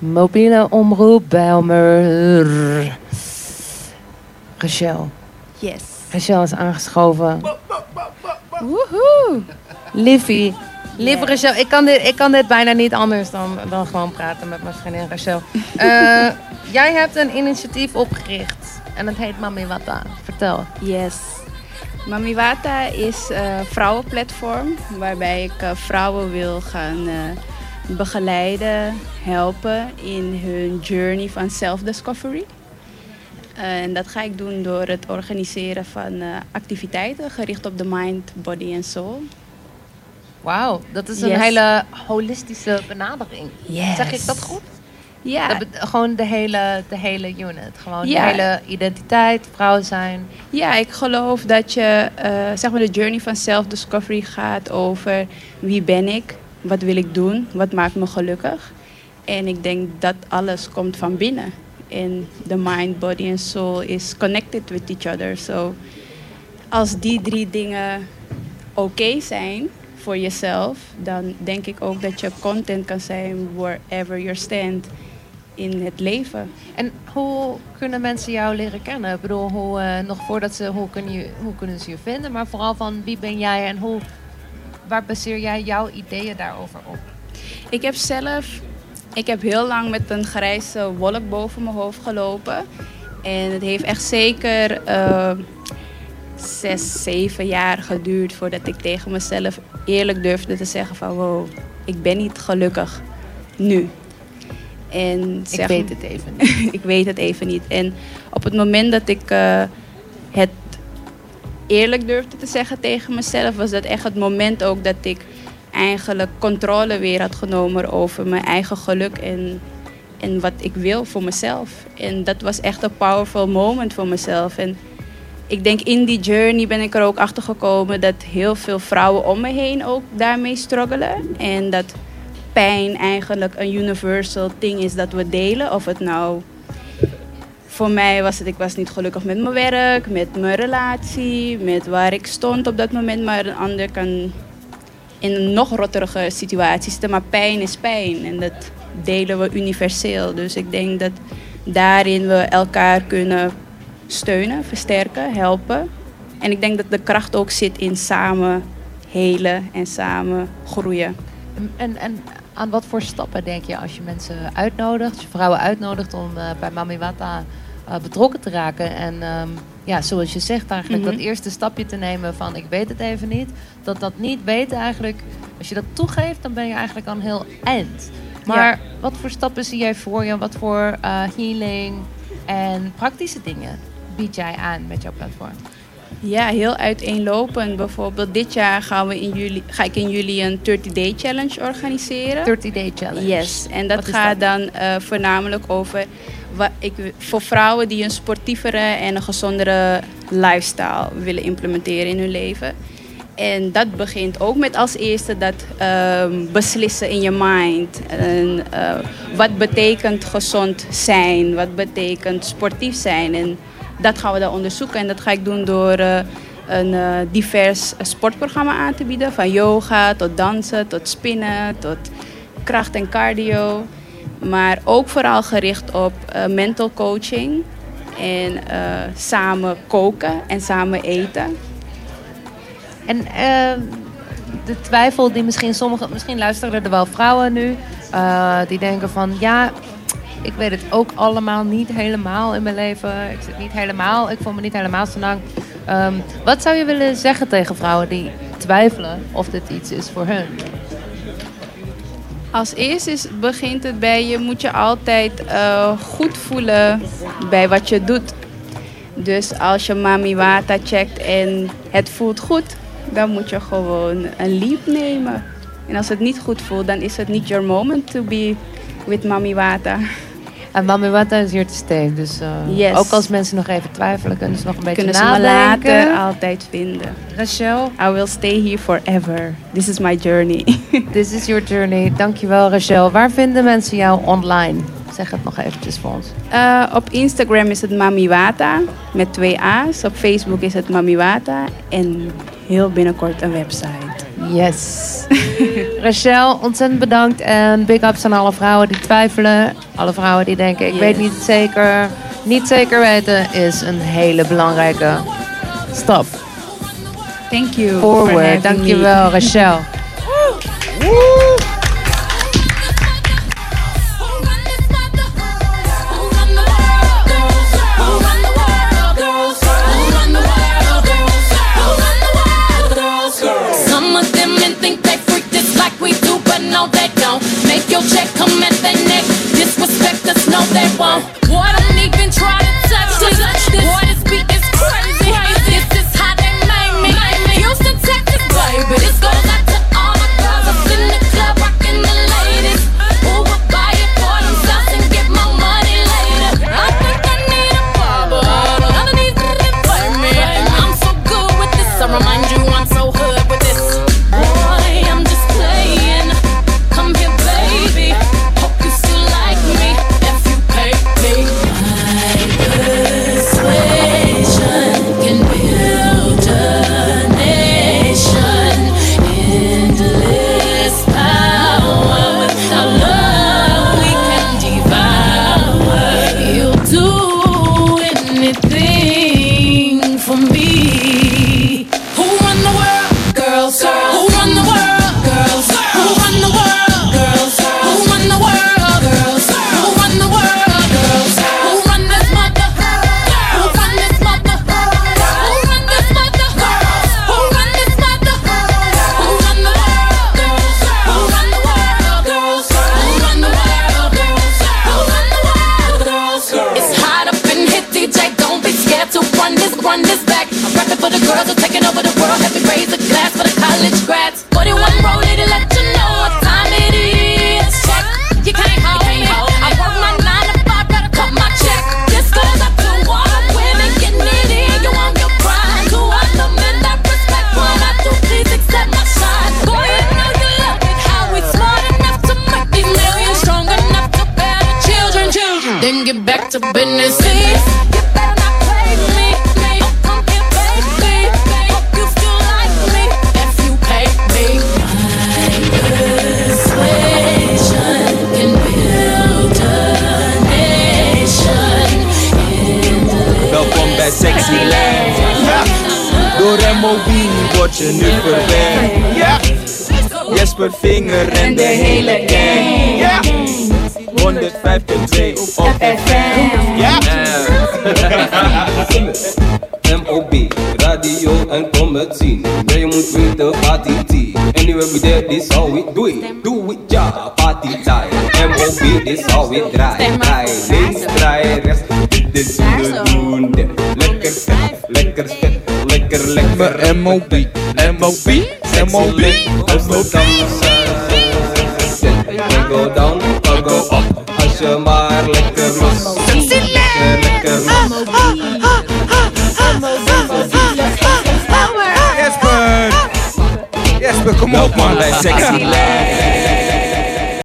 Mobiele omroep Bijlmer. Rachel. Yes. Rachel is aangeschoven. Woehoe. Liffie. Lieve. Rachel, ik kan, dit, ik kan dit bijna niet anders dan, dan gewoon praten met mijn vriendin Rachel. Eh, jij hebt een initiatief opgericht en het heet Mami Wata. Vertel. Yes. Mami Wata is een vrouwenplatform waarbij ik eh, vrouwen wil gaan eh, begeleiden, helpen in hun journey van self-discovery. Eh, en dat ga ik doen door het organiseren van eh, activiteiten gericht op de mind, body en soul. Wauw, dat is een Yes. hele holistische benadering. Yes. Zeg ik dat goed? Ja, Dat gewoon de hele, de hele unit. Gewoon Ja. de hele identiteit, vrouw zijn. Ja, ik geloof dat je, eh, zeg maar, de journey van self-discovery gaat over wie ben ik, wat wil ik doen, wat maakt me gelukkig. En ik denk dat alles komt van binnen. En de mind, body en soul is connected with each other. So als die drie dingen oké zijn voor jezelf, dan denk ik ook dat je content kan zijn wherever you stand in het leven. En hoe kunnen mensen jou leren kennen? Ik bedoel, hoe, eh, nog voordat ze, hoe, kunnen je, hoe kunnen ze je vinden? Maar vooral van wie ben jij en hoe, waar baseer jij jouw ideeën daarover op? Ik heb zelf, ik heb heel lang met een grijze wolk boven mijn hoofd gelopen. En het heeft echt zeker eh, zes, zeven jaar geduurd voordat ik tegen mezelf eerlijk durfde te zeggen van wow, ik ben niet gelukkig nu. En Ik zeg- weet het even niet. ik weet het even niet. En op het moment dat ik eh, het eerlijk durfde te zeggen tegen mezelf, was dat echt het moment ook dat ik eigenlijk controle weer had genomen over mijn eigen geluk en, en wat ik wil voor mezelf. En dat was echt een powerful moment voor mezelf. En ik denk in die journey ben ik er ook achter gekomen dat heel veel vrouwen om me heen ook daarmee struggelen. En dat pijn eigenlijk een universal ding is dat we delen. Of het nou voor mij was het, ik was niet gelukkig met mijn werk, met mijn relatie, met waar ik stond op dat moment. Maar een ander kan in een nog rotterige situatie zitten. Maar pijn is pijn en dat delen we universeel. Dus ik denk dat daarin we elkaar kunnen steunen, versterken, helpen. En ik denk dat de kracht ook zit in samen helen en samen groeien. En, en, aan wat voor stappen denk je als je mensen uitnodigt, als je vrouwen uitnodigt om eh, bij Mami Eh, betrokken te raken? En ehm, ja, zoals je zegt, eigenlijk Mhm. dat eerste stapje te nemen van ik weet het even niet. Dat dat niet weten eigenlijk, als je dat toegeeft, dan ben je eigenlijk al heel eind. Maar wat voor stappen zie jij voor je? Wat voor eh, healing en praktische dingen bied jij aan met jouw platform? Ja, heel uiteenlopend. Bijvoorbeeld dit jaar gaan we in juli, ga ik in juli een 30-day challenge organiseren. 30 Day Challenge. Yes, en dat Wat gaat dat? dan eh, voornamelijk over wat ik, voor vrouwen die een sportievere en een gezondere lifestyle willen implementeren in hun leven. En dat begint ook met als eerste dat ehm, beslissen in je mind. En, eh, wat betekent gezond zijn? Wat betekent sportief zijn? En dat gaan we dan onderzoeken. En dat ga ik doen door eh, een eh, divers sportprogramma aan te bieden. Van yoga tot dansen, tot spinnen, tot kracht en cardio. Maar ook vooral gericht op eh, mental coaching. En eh, samen koken en samen eten. En eh, de twijfel die misschien sommige, misschien luisteren er wel vrouwen nu, eh, die denken van ja, ik weet het ook allemaal niet helemaal in mijn leven. Ik zit niet helemaal, ik voel me niet helemaal zo lang. Ehm, wat zou je willen zeggen tegen vrouwen die twijfelen of dit iets is voor hun? Als eerste is, begint het bij je, moet je altijd eh, goed voelen bij wat je doet. Dus als je Mami Wata checkt en het voelt goed, dan moet je gewoon een leap nemen. En als het niet goed voelt, dan is het niet your moment to be with Mami Wata. En Mami Wata is hier te stay, dus eh, Yes. ook als mensen nog even twijfelen, kunnen ze nog een beetje Kunnen ze me nadenken. later altijd vinden. Rachel, I will stay here forever. This is my journey. this is your journey. Dankjewel Rachel. Waar vinden mensen jou online? Zeg het nog eventjes voor ons. Eh, op Instagram is het Mami Wata met twee A's. Op Facebook is het Mami Wata. En heel binnenkort een website. Yes. Rachel, ontzettend bedankt. En big ups aan alle vrouwen die twijfelen. Alle vrouwen die denken, ik Yes. weet niet zeker. Niet zeker weten is een hele belangrijke stap. Thank you. for Forward. me. Dankjewel, Rachel. Some back to business. Please, you better not play with me. Oh, come here, baby. Hope you still like me if you pay me. My persuasion can build a nation. Welkom bij Sexy Land. Door MOB word je nu verwend. Jesper Vinger en de hele gang. 105.2 op FM. Ja. MOB, radio en kom het zien. Ja, je moet weten, party T. Anywhere we there, this how we do it. Do it, ja, party time. MOB, this how we draai. Draai links, draai rechts. Dit is hoe we doen dit. Lekker vet, lekker vet, lekker lekker. MOB, MOB, MOB, Amsterdam, Can je maar lekker los. Lekker, lekker los. Jesper. Jesper, kom op man. Sexy.